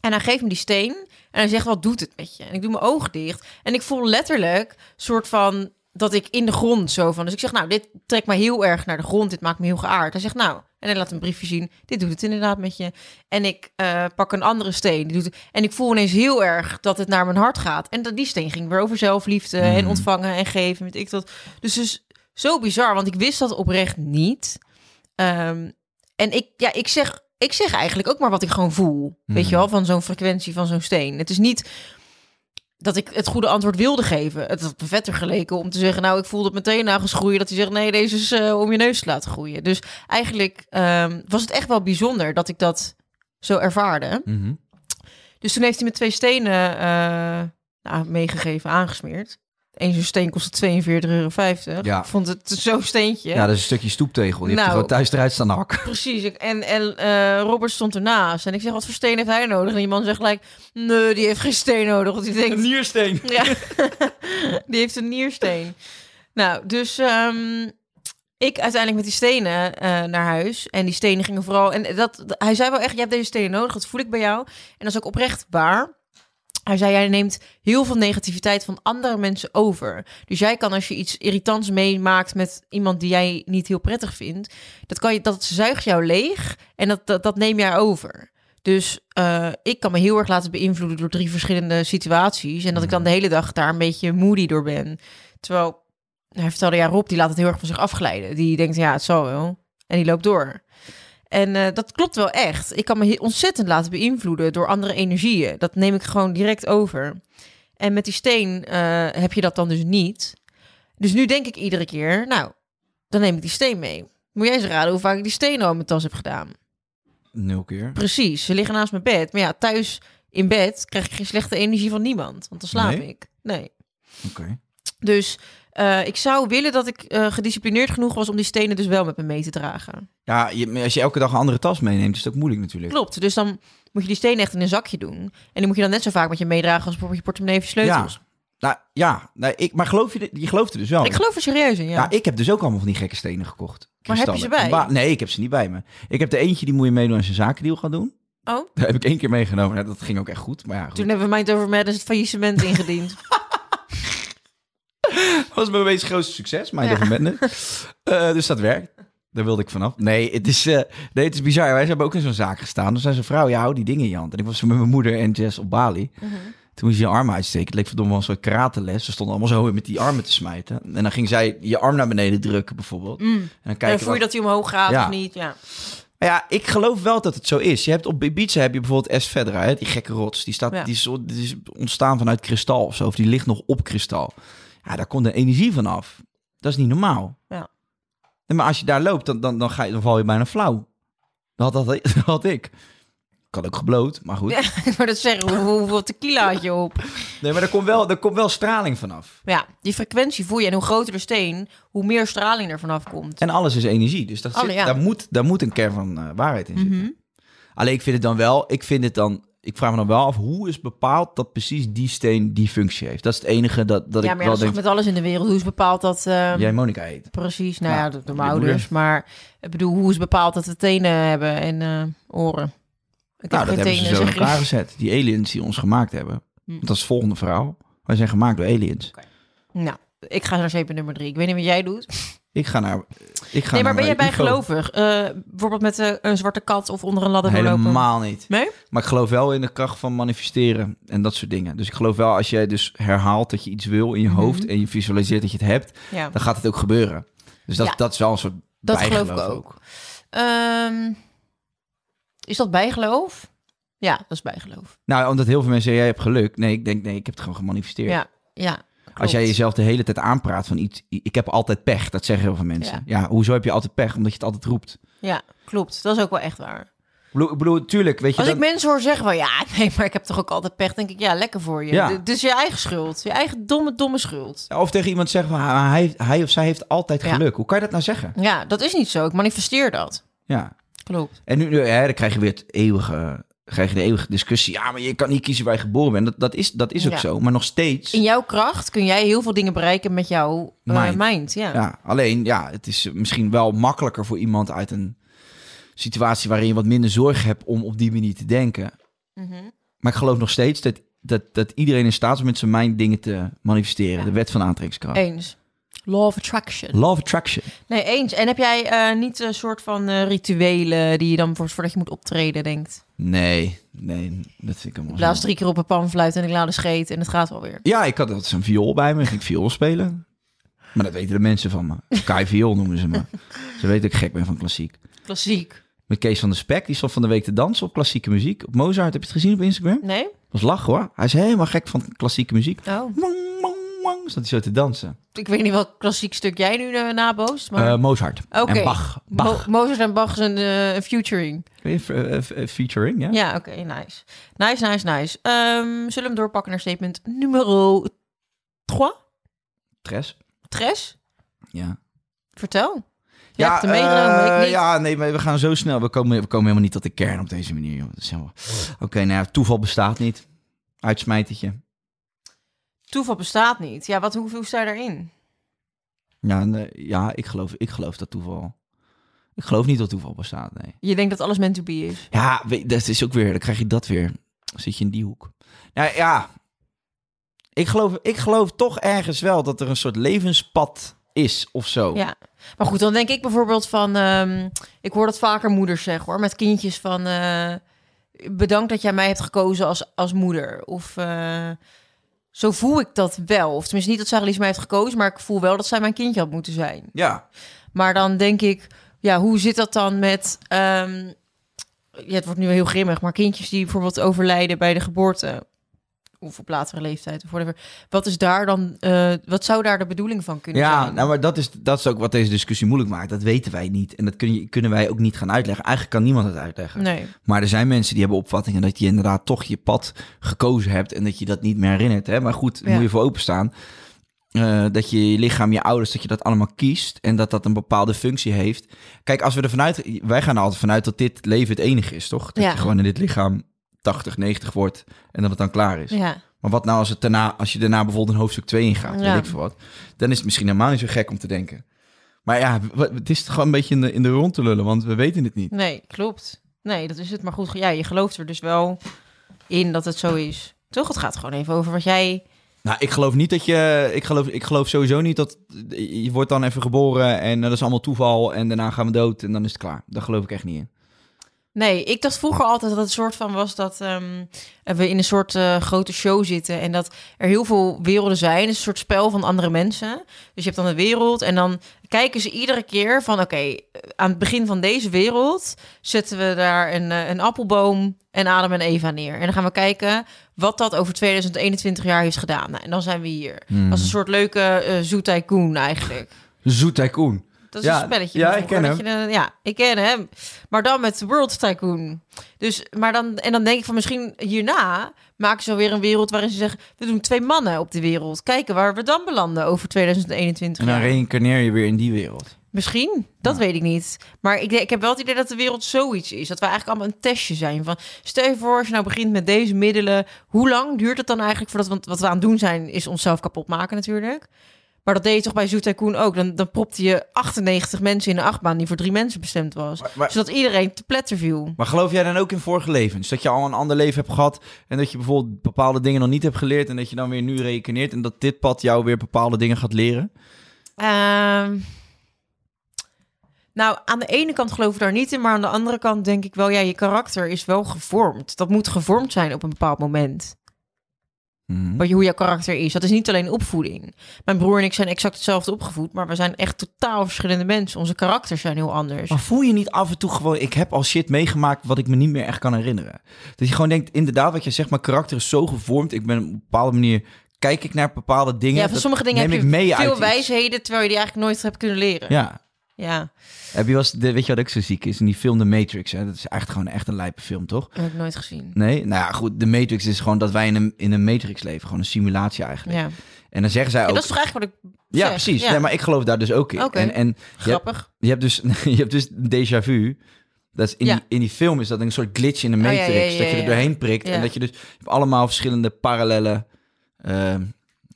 En hij geeft me die steen en hij zegt, wat doet het met je? En ik doe mijn ogen dicht en ik voel letterlijk soort van dat ik in de grond zo van. Dus ik zeg, nou, dit trekt mij heel erg naar de grond. Dit maakt me heel geaard. Hij zegt, nou, en hij laat een briefje zien. Dit doet het inderdaad met je. En ik eh, pak een andere steen. Die doet het. En ik voel ineens heel erg dat het naar mijn hart gaat. En dat die steen ging weer over zelfliefde en Mhm. ontvangen en geven. Weet ik dat. Dus dus zo bizar, want ik wist dat oprecht niet. Ehm, en ik, ja, ik zeg, ik zeg eigenlijk ook maar wat ik gewoon voel. Weet Mhm. je wel, van zo'n frequentie van zo'n steen. Het is niet dat ik het goede antwoord wilde geven. Het had me vetter geleken om te zeggen... nou, ik voel dat mijn teennagels groeien. Dat hij zegt, nee, deze is eh, om je neus te laten groeien. Dus eigenlijk ehm, was het echt wel bijzonder dat ik dat zo ervaarde. Mhm. Dus toen heeft hij me twee stenen eh, nou, meegegeven, aangesmeerd. Eén zo'n steen kostte 42,50 euro. Ja. Ik vond het zo'n steentje. Ja, dat is een stukje stoeptegel. Die je Nou. gewoon thuis eruit staan hakken. Precies. Ik- En, en eh, Robert stond ernaast. En ik zeg, wat voor steen heeft hij nodig? En die man zegt gelijk, nee, die heeft geen steen nodig. Want die denkt, niersteen. ja, die heeft een niersteen. Nou, dus ehm, ik uiteindelijk met die stenen eh, naar huis. En die stenen gingen vooral... En dat, hij zei wel echt, je hebt deze stenen nodig. Dat voel ik bij jou. En dat is ook oprecht waar. Hij zei, jij neemt heel veel negativiteit van andere mensen over. Dus jij kan als je iets irritants meemaakt met iemand die jij niet heel prettig vindt... Dat, kan je, dat zuigt jou leeg en dat, dat, dat neem jij over. Dus eh, ik kan me heel erg laten beïnvloeden door drie verschillende situaties. En dat ik dan de hele dag daar een beetje moody door ben. Terwijl, hij vertelde, ja, Rob, die laat het heel erg van zich afglijden. Die denkt, ja, het zal wel. En die loopt door. En eh, dat klopt wel echt. Ik kan me ontzettend laten beïnvloeden door andere energieën. Dat neem ik gewoon direct over. En met die steen eh, heb je dat dan dus niet. Dus nu denk ik iedere keer, nou, dan neem ik die steen mee. Moet jij eens raden hoe vaak ik die steen al in mijn tas heb gedaan? Nul keer. Precies, ze liggen naast mijn bed. Maar ja, thuis in bed krijg ik geen slechte energie van niemand. Want dan slaap Nee? ik. Nee. Oké. Dus eh, ik zou willen dat ik eh, gedisciplineerd genoeg was om die stenen dus wel met me mee te dragen. Ja, je, als je elke dag een andere tas meeneemt, is het ook moeilijk natuurlijk. Klopt, dus dan moet je die stenen echt in een zakje doen. En die moet je dan net zo vaak met je meedragen als bijvoorbeeld je portemonnee of je sleutels. Nou ja, ik, maar geloof je, je gelooft er dus wel. Ik geloof er serieus in, ja. Ja. ik heb dus ook allemaal van die gekke stenen gekocht. Maar heb je ze bij? Ba- nee, ik heb ze niet bij me. Ik heb de eentje die moet je meedoen als je een zakendeal gaat doen. Oh, Daar heb ik één keer meegenomen. Nou, dat ging ook echt goed. Maar ja, goed. toen hebben we Mind Over Madness het faillissement ingediend. was mijn meest grootste succes. Mijn Ja. ja. uh, dus dat werkt. Daar wilde ik vanaf. Nee, het is, eh, nee, het is bizar. Wij hebben ook in zo'n zaak gestaan. Dus zei zijn vrouw, ja, hou die dingen in je hand. En ik was met mijn moeder en Jess op Bali. Mhm. Toen moest je je arm uitsteken. Het leek verdomme wel een soort karateles. Ze stonden allemaal zo met die armen te smijten. En dan ging zij je arm naar beneden drukken bijvoorbeeld. En dan En dan kijken voel je wat- dat hij omhoog gaat Ja. of niet. Ja. Maar ja, ik geloof wel dat het zo is. Je hebt op Ibiza heb je bijvoorbeeld S Fedra, hè, die gekke rots. Die, staat, Ja. die, is, die is ontstaan vanuit kristal of zo. Of die ligt nog op kristal. Ja, daar komt de energie van af. Dat is niet normaal. Ja. Maar als je daar loopt, dan, dan, dan, ga je, dan val je bijna flauw. Dat had, dat had ik. Ik had ook gebloot, maar goed. Ja, maar dat zeggen, hoe- hoeveel tequila had je op? Nee, maar er komt wel, er komt wel straling vanaf. Ja, die frequentie voel je. En hoe groter de steen, hoe meer straling er vanaf komt. En alles is energie. Dus dat Alle, zit- ja. daar, moet, daar moet een kern van eh, waarheid in zitten. Mhm. Alleen ik vind het dan wel, ik vind het dan, ik vraag me dan wel af, hoe is bepaald dat precies die steen die functie heeft? Dat is het enige dat, dat ja, ik maar ja, wel dat denk, met alles in de wereld. Hoe is bepaald dat... ehm, jij Monica heet. Precies, nou Ja, ja, je mijn moeder. ouders. Maar ik bedoel, hoe is bepaald dat we tenen hebben en eh, oren? Ik Nou, dat geen hebben ze zo in elkaar gezet. Die aliens die ons gemaakt hebben. Hm. Dat is het volgende verhaal. Wij zijn gemaakt door aliens. Nou, ik ga naar zeep nummer drie. Ik weet niet wat jij doet. Ik ga naar. Ik ga nee, maar naar ben jij UFO. bijgelovig? Eh bijvoorbeeld met eh, een zwarte kat of onder een ladder doorlopen? Helemaal niet. Nee? Maar ik geloof wel in de kracht van manifesteren en dat soort dingen. Dus ik geloof wel als jij dus herhaalt dat je iets wil in je Mhm. hoofd en je visualiseert dat je het hebt, Ja. dan gaat het ook gebeuren. Dus dat, Ja. dat is wel een soort Dat geloof ik ook. Ehm, is dat bijgeloof? Ja, dat is bijgeloof. Nou, omdat heel veel mensen zeggen, jij hebt geluk. Nee, ik denk, nee, ik heb het gewoon gemanifesteerd. Ja, ja. Als jij jezelf de hele tijd aanpraat van iets, ik heb altijd pech, dat zeggen heel veel mensen. Ja. hoezo heb je altijd pech? Omdat je het altijd roept. Ja, klopt. Dat is ook wel echt waar. Ik bedoel, tuurlijk, weet je Als dan... ik mensen hoor zeggen van ja, nee, maar ik heb toch ook altijd pech, denk ik ja, lekker voor je. Ja. Dus je eigen schuld, je eigen domme, domme schuld. Of tegen iemand zeggen van, "Ah, hij, hij of zij heeft altijd Ja. geluk. Hoe kan je dat nou zeggen? Ja, dat is niet zo. Ik manifesteer dat. Ja. Klopt. En nu, nu hè, dan krijg je weer het eeuwige, krijg je de eeuwige discussie. Ja, maar je kan niet kiezen waar je geboren bent. Dat, dat, is, dat is ook Ja. zo. Maar nog steeds... In jouw kracht kun jij heel veel dingen bereiken met jouw eh, Mind. mind. Ja. Ja, alleen, ja, het is misschien wel makkelijker voor iemand uit een situatie waarin je wat minder zorg hebt om op die manier te denken. Mhm. Maar ik geloof nog steeds dat, dat, dat iedereen in staat is om met zijn mind dingen te manifesteren. Ja. De wet van aantrekkingskracht. Eens. Law of attraction. Law of attraction. Nee, eens. En heb jij eh, niet een soort van eh, rituelen die je dan voor, voordat je moet optreden denkt? Nee, nee, dat vind ik helemaal blaas drie keer op een panfluit en ik laat de scheet en het gaat wel weer. Ja, ik had altijd zo'n viool bij me. Ging ik viool spelen. Maar dat weten de mensen van me. Kai Viool noemen ze me. Ze weten dat ik gek ben van klassiek. Klassiek. Met Kees van der Spek, die stond van de week te dansen op klassieke muziek. Op Mozart, heb je het gezien op Instagram? Nee? was lachen hoor. Hij is helemaal gek van klassieke muziek. Oh. Wang, Zat hij zo te dansen. Ik weet niet welk klassiek stuk jij nu uh, naboost, maar... Eh, Mozart. Oké. En Bach. Bach. Mo- Mozart en Bach zijn eh, een featuring. Eh, eh, eh, featuring, ja? Ja, oké, nice. Nice, nice, nice. Ehm, zullen we hem doorpakken naar statement nummer 3? Tres. Tres? Ja. Vertel. Je hebt meegenomen, eh, ik niet. Ja, nee, maar we gaan zo snel. We komen, we komen helemaal niet tot de kern op deze manier. Dat helemaal- Oké, nou ja, toeval bestaat niet. Uitsmijtertje. Toeval bestaat niet. Ja, wat, hoe, hoe sta je daarin? Ja, nee, ja ik, geloof, ik geloof dat toeval... Ik geloof niet dat toeval bestaat, nee. Je denkt dat alles meant to be is. Ja, dat is ook weer, dan krijg je dat weer. Dan zit je in die hoek. Nou ja, ik geloof, ik geloof toch ergens wel dat er een soort levenspad is of zo. Ja. Maar goed, dan denk ik bijvoorbeeld van... ehm, ik hoor dat vaker moeders zeggen hoor, met kindjes van... eh, bedankt dat jij mij hebt gekozen als, als moeder. Of eh, zo voel ik dat wel. Of tenminste niet dat Sarah mij heeft gekozen... maar ik voel wel dat zij mijn kindje had moeten zijn. Ja. Maar dan denk ik, ja, hoe zit dat dan met... ehm, ja, het wordt nu heel grimmig, maar kindjes die bijvoorbeeld overlijden bij de geboorte... of op latere leeftijd of whatever. Wat is daar dan... eh, wat zou daar de bedoeling van kunnen Ja, zijn? nou, maar dat is, dat is ook wat deze discussie moeilijk maakt. Dat weten wij niet. En dat kun je, kunnen wij ook niet gaan uitleggen. Eigenlijk kan niemand het uitleggen. Nee. Maar er zijn mensen die hebben opvattingen dat je inderdaad toch je pad gekozen hebt en dat je dat niet meer herinnert. Hè? Maar goed, Ja. moet je voor openstaan. Eh, dat je je lichaam, je ouders, dat je dat allemaal kiest en dat dat een bepaalde functie heeft. Kijk, als we er vanuit, wij gaan er altijd vanuit dat dit leven het enige is, toch? Dat Ja. je gewoon in dit lichaam 80, 90 wordt en dat het dan klaar is. Ja. Maar wat nou als, het daarna, als je daarna bijvoorbeeld een hoofdstuk 2 ingaat, Ja. weet ik veel wat, dan is het misschien helemaal niet zo gek om te denken. Maar ja, het is gewoon een beetje in de, in de rond te lullen, want we weten het niet. Nee, klopt. Nee, dat is het. Maar goed, ja, je gelooft er dus wel in dat het zo is. Toch? Het gaat gewoon even over wat jij... Nou, ik geloof niet dat je. Ik geloof, ik geloof sowieso niet dat. Je wordt dan even geboren en dat is allemaal toeval. En daarna gaan we dood en dan is het klaar. Daar geloof ik echt niet in. Nee, ik dacht vroeger altijd dat het een soort van was dat ehm, we in een soort eh, grote show zitten en dat er heel veel werelden zijn. Een soort spel van andere mensen. Dus je hebt dan een wereld en dan kijken ze iedere keer van oké, eh, aan het begin van deze wereld zetten we daar een, eh, een appelboom en Adam en Eva neer. En dan gaan we kijken wat dat over 2021 jaar heeft gedaan. Nou, en dan zijn we hier. Hmm. Als een soort leuke uh, zoet tycoon eigenlijk. Zoet Tycoon. Dat is Ja, een spelletje. ja, ik ken dat je ja, ik ken hem. Maar dan met World Tycoon. Dus, maar dan, en dan denk ik van misschien hierna maken ze weer een wereld waarin ze zeggen... we doen twee mannen op de wereld. Kijken waar we dan belanden over 2021 En dan reïncarneer je weer in die wereld. Misschien, dat weet ik niet. Maar ik, ik heb wel het idee dat de wereld zoiets is. Dat we eigenlijk allemaal een testje zijn. Van, stel je voor, als je nou begint met deze middelen... hoe lang duurt het dan eigenlijk voordat... want wat we aan het doen zijn, is onszelf kapot maken natuurlijk... Maar dat deed je toch bij Zoet Tycoon ook? Dan, dan propte je 98 mensen in een achtbaan die voor drie mensen bestemd was. Maar- maar- zodat iedereen te pletter viel. Maar geloof jij dan ook in vorige levens? Dat je al een ander leven hebt gehad en dat je bijvoorbeeld bepaalde dingen nog niet hebt geleerd en dat je dan weer nu reïncarneert en dat dit pad jou weer bepaalde dingen gaat leren? Ehm, nou, aan de ene kant geloof ik daar niet in, maar aan de andere kant denk ik wel, ja, je karakter is wel gevormd. Dat moet gevormd zijn op een bepaald moment. Wat je, hoe jouw karakter is. Dat is niet alleen opvoeding. Mijn broer en ik zijn exact hetzelfde opgevoed, maar we zijn echt totaal verschillende mensen. Onze karakters zijn heel anders. Maar voel je niet af en toe gewoon, ik heb al shit meegemaakt wat ik me niet meer echt kan herinneren. Dat je gewoon denkt, inderdaad, wat je zegt, mijn karakter is zo gevormd. Ik ben op een bepaalde manier, kijk ik naar bepaalde dingen. Ja, van sommige dingen neem heb ik je mee veel wijsheden, terwijl je die eigenlijk nooit hebt kunnen leren. Ja. Ja. Heb je eens, de, weet je wat ook zo ziek is? In die film The Matrix, hè? dat is echt gewoon echt een lijpe film, toch? Dat heb ik nooit gezien. Nee? Nou ja, goed, de Matrix is gewoon dat wij in een, in een Matrix leven. Gewoon een simulatie eigenlijk. Ja. En dan zeggen zij Ja, ook... dat is toch eigenlijk wat ik Ja, precies. Ja. Nee, maar ik geloof daar dus ook in. En, en je, hebt, Grappig. je, hebt dus, je hebt dus déjà vu. Dat is in, Ja. die, in die film is dat een soort glitch in de Oh, ja, Matrix. ja, ja, dat je er ja. doorheen prikt. Ja. En dat je dus je hebt allemaal verschillende parallele ehm,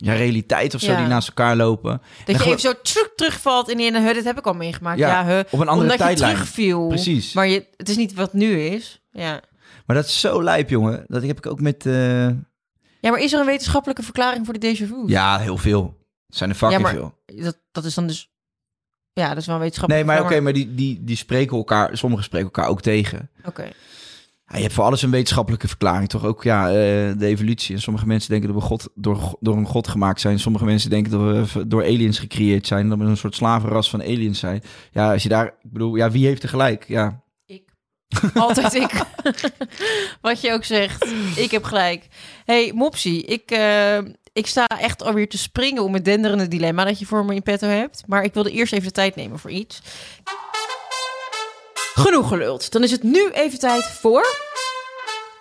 ja, realiteiten of zo Ja. die naast elkaar lopen. Dat En je even zo terug, terugvalt in die huh, dit heb ik al meegemaakt. Ja, huh, op een andere omdat tijdlijn. je terugviel. Precies. Maar je, het is niet wat nu is. Ja. Maar dat is zo lijp, jongen. Dat heb ik ook met... eh, ja, maar is er een wetenschappelijke verklaring voor de déjà vu? Ja, heel veel. Er zijn er fucking Ja, maar- veel. Dat, dat is dan dus... Ja, dat is wel een wetenschappelijke Nee, maar oké, maar die, die, die spreken elkaar... Sommigen spreken elkaar ook tegen. Oké. Je hebt voor alles een wetenschappelijke verklaring, toch? Ook ja, eh, de evolutie. En sommige mensen denken dat we God, door, door een god gemaakt zijn. Sommige mensen denken dat we door aliens gecreëerd zijn. Dat we een soort slavenras van aliens zijn. Ja, als je daar... Ik bedoel, ja, wie heeft er gelijk? Ja, Ik. Altijd ik. Wat je ook zegt. Ik heb gelijk. hey, Mopsie. Ik, eh, ik sta echt alweer te springen om het denderende dilemma dat je voor me in petto hebt. Maar ik wilde eerst even de tijd nemen voor iets. Genoeg geluld. Dan is het nu even tijd voor...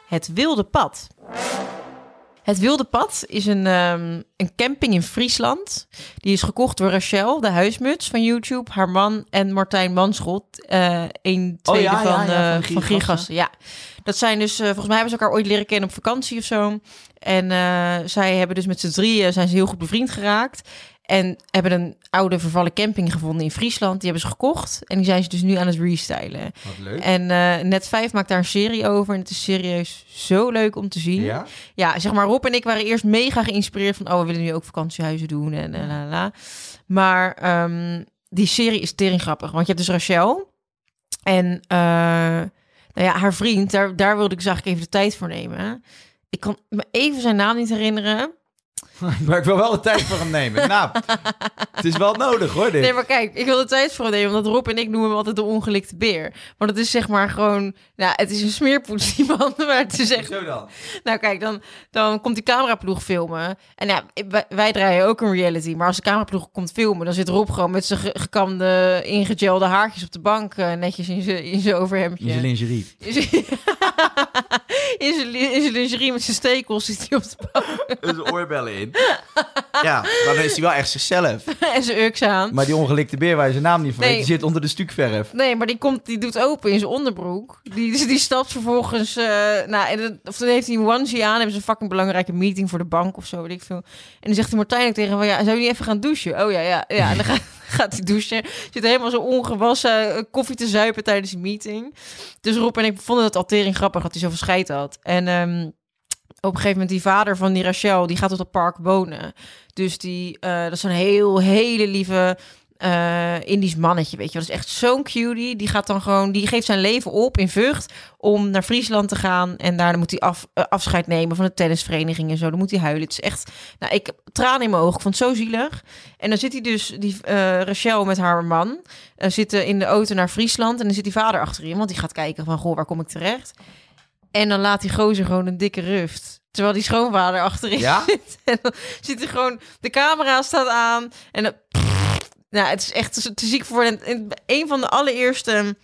Het Wilde Pad. Het Wilde Pad is een, ehm, een camping in Friesland. Die is gekocht door Rachel, de huismuts van YouTube, haar man en Martijn Manschot. eh een tweede ja, ja, van, ja, eh, van van. Ja, dat zijn dus, eh, volgens mij hebben ze elkaar ooit leren kennen op vakantie of zo. En eh, zij hebben dus met z'n drieën, zijn ze heel goed bevriend geraakt. En hebben een oude vervallen camping gevonden in Friesland. Die hebben ze gekocht. En die zijn ze dus nu aan het restylen. wat leuk. En eh, Net 5 maakt daar een serie over. En het is serieus zo leuk om te zien. Ja? Ja, zeg maar, Rob en ik waren eerst mega geïnspireerd van... oh, we willen nu ook vakantiehuizen doen en en la la. Maar ehm, die serie is tering grappig. Want je hebt dus Rachel. En nou ja, haar vriend, daar, daar wilde ik dus eigenlijk even de tijd voor nemen. Ik kan me even zijn naam niet herinneren. Maar ik wil wel de tijd voor hem nemen. nou, het is wel nodig hoor, dit. Nee, maar kijk, ik wil de tijd voor hem nemen, omdat Rob en ik noemen hem altijd de ongelikte beer. Maar dat is zeg maar gewoon, nou, het is een smeerpoets, die man, maar het is echt Zo dan. Nou kijk, dan, dan komt die cameraploeg filmen. En ja, wij, draaien ook een reality. Maar als de cameraploeg komt filmen, dan zit Rob gewoon met zijn ge- gekamde, ingegelde haartjes op de bank. eh, netjes in zijn in zijn overhemdje. In zijn lingerie. In zijn- in zijn li- in zijn lingerie met zijn stekels zit hij op de bank. Er zijn oorbellen in. ja, dan is hij wel echt zichzelf. en zijn ux aan. Maar die ongelikte beer waar je zijn naam niet van weet, die zit onder de stukverf. Nee, maar die, komt, die doet open in zijn onderbroek. Die, die stapt vervolgens... eh, nou, en of dan heeft hij een onesie aan. Hebben ze een fucking belangrijke meeting voor de bank of zo, weet ik veel. En dan zegt die Martijn ook tegen hem... van, Ja, zou je niet even gaan douchen? Oh ja, ja. ja. En dan gaat, gaat hij douchen. Zit helemaal zo ongewassen eh, koffie te zuipen tijdens die meeting. Dus Rob en ik vonden het altering grappig dat hij zoveel scheid had. En... ehm, op een gegeven moment die vader van die Rachel, die gaat op dat park wonen. Dus die, eh, dat is een heel, hele lieve eh, Indisch mannetje, weet je. Dat is echt zo'n cutie. Die gaat dan gewoon, die geeft zijn leven op in Vught om naar Friesland te gaan. En daar moet hij af, eh, afscheid nemen van de tennisvereniging en zo. Dan moet hij huilen. Het is echt, nou, ik tranen in mijn ogen. Ik vond het zo zielig. En dan zit hij dus, die Rachel met haar man, zitten in de auto naar Friesland. En dan zit die vader achterin, want die gaat kijken van, goh, waar kom ik terecht? En dan laat die gozer gewoon een dikke ruft. Terwijl die schoonvader achterin Ja? zit. En dan zit hij gewoon, de camera staat aan. En dan, nou, het is echt te ziek voor. En, en een van de allereerste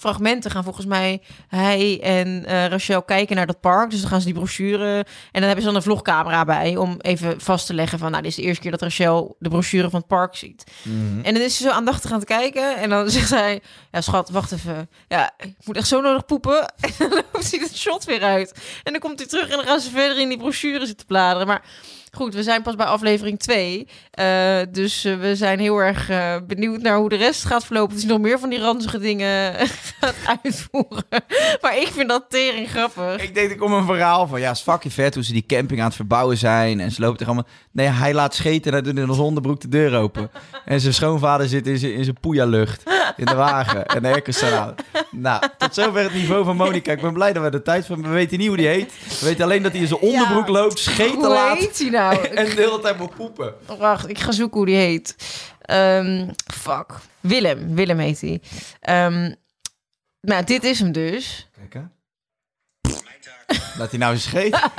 fragmenten gaan volgens mij hij en eh, Rachel kijken naar dat park. Dus dan gaan ze die brochure en dan hebben ze dan een vlogcamera bij om even vast te leggen van, nou, dit is de eerste keer dat Rachel de brochure van het park ziet. En dan is ze zo aandachtig aan het kijken en dan zegt hij, ja schat, wacht even, ja, ik moet echt zo nodig poepen. En dan hij het shot weer uit. En dan komt hij terug en dan gaan ze verder in die brochure zitten bladeren. Maar Goed, we zijn pas bij aflevering 2. dus eh, we zijn heel erg eh, benieuwd naar hoe de rest gaat verlopen. Hij nog meer van die ranzige dingen gaat uitvoeren. maar ik vind dat tering grappig. Ik denk, ik kom een verhaal van, ja, is fucking vet hoe ze die camping aan het verbouwen zijn. En ze lopen tegen allemaal... Nee, hij laat scheten en hij doet in zijn onderbroek de deur open. En zijn schoonvader zit in zijn, in zijn poeja-lucht in de wagen. En de staan aan. Nou, tot zover het niveau van Monica. Ik ben blij dat we de tijd van... We weten niet hoe die heet. We weten alleen dat hij in zijn onderbroek loopt, scheten Hoe laat. heet hij nou? En de hele tijd moet poepen. Wacht, ik ga zoeken hoe die heet. Ehm, fuck. Willem. Willem heet hij. Ehm, nou, dit is hem dus. Kijk, hè. Laat hij nou eens scheten.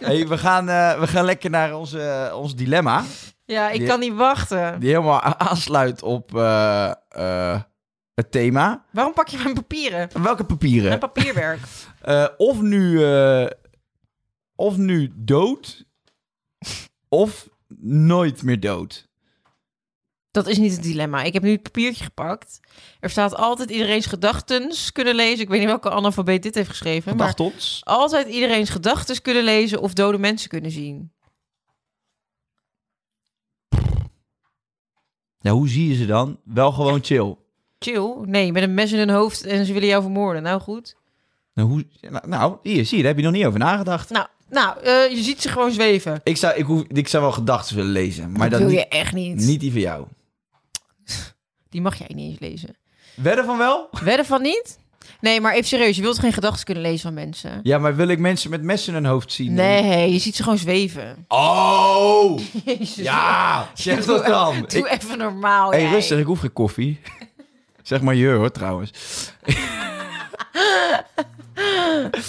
hey, we, gaan, eh, we gaan lekker naar onze, ons dilemma. Ja, ik Die- kan niet wachten. Die helemaal aansluit op eh, eh, het thema. Waarom pak je mijn papieren? Welke papieren? Mijn papierwerk. Eh, of, nu, eh, of nu dood, of nooit meer dood. Dat is niet het dilemma. Ik heb nu het papiertje gepakt. Er staat altijd iedereen's gedachten kunnen lezen. Ik weet niet welke analfabeet dit heeft geschreven. Maar Dacht ons. altijd iedereen's gedachten kunnen lezen of dode mensen kunnen zien. Ja, hoe zie je ze dan? Wel gewoon chill. Chill. Nee, met een mes in hun hoofd en ze willen jou vermoorden. Nou goed. Nou, hoe, nou, nou, hier, zie je, daar heb je nog niet over nagedacht. Nou, nou eh, je ziet ze gewoon zweven. Ik zou, ik, hoef, ik zou wel gedachten willen lezen, maar dat dat wil niet, je echt niet. niet die van jou. Die mag jij niet eens lezen. Wedden van wel? Wedden van niet? Nee, maar even serieus. Je wilt geen gedachten kunnen lezen van mensen. Ja, maar wil ik mensen met messen in hun hoofd zien? Nee, je ziet ze gewoon zweven. Oh! Jezus. Ja, zeg dat dan. Doe Ik, even normaal, hey, jij. rustig, ik hoef geen koffie. zeg maar je hoor, trouwens.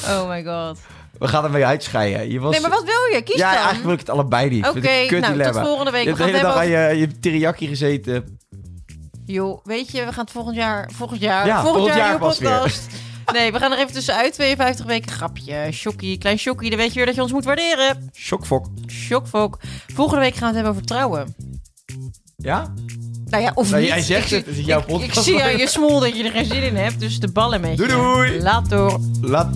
Oh my god. We gaan ermee uitscheiden. Je was... Nee, maar wat wil je? Kies ja, dan. eigenlijk wil ik het allebei niet. Oké, nou, tot dilemma. volgende week. Je hebt de hele dag aan je, je teriyaki gezeten. Joh, weet je, we gaan het volgend jaar... Volgend jaar... Ja, volgend, volgend jaar, jaar pas weer. podcast. Nee, we gaan er even tussenuit. 52 weken grapje. Shokkie, klein shokkie. Dan weet je weer dat je ons moet waarderen. Shockfok. Shockfok. Volgende week gaan we het hebben over trouwen. Ja? Nou ja, of Nou, niet. jij zegt Ik- het, het is jouw ik- podcast. Ik zie aan je smol dat je er geen zin in hebt. Dus de ballen met Doei, je. doei. Laat door. Laat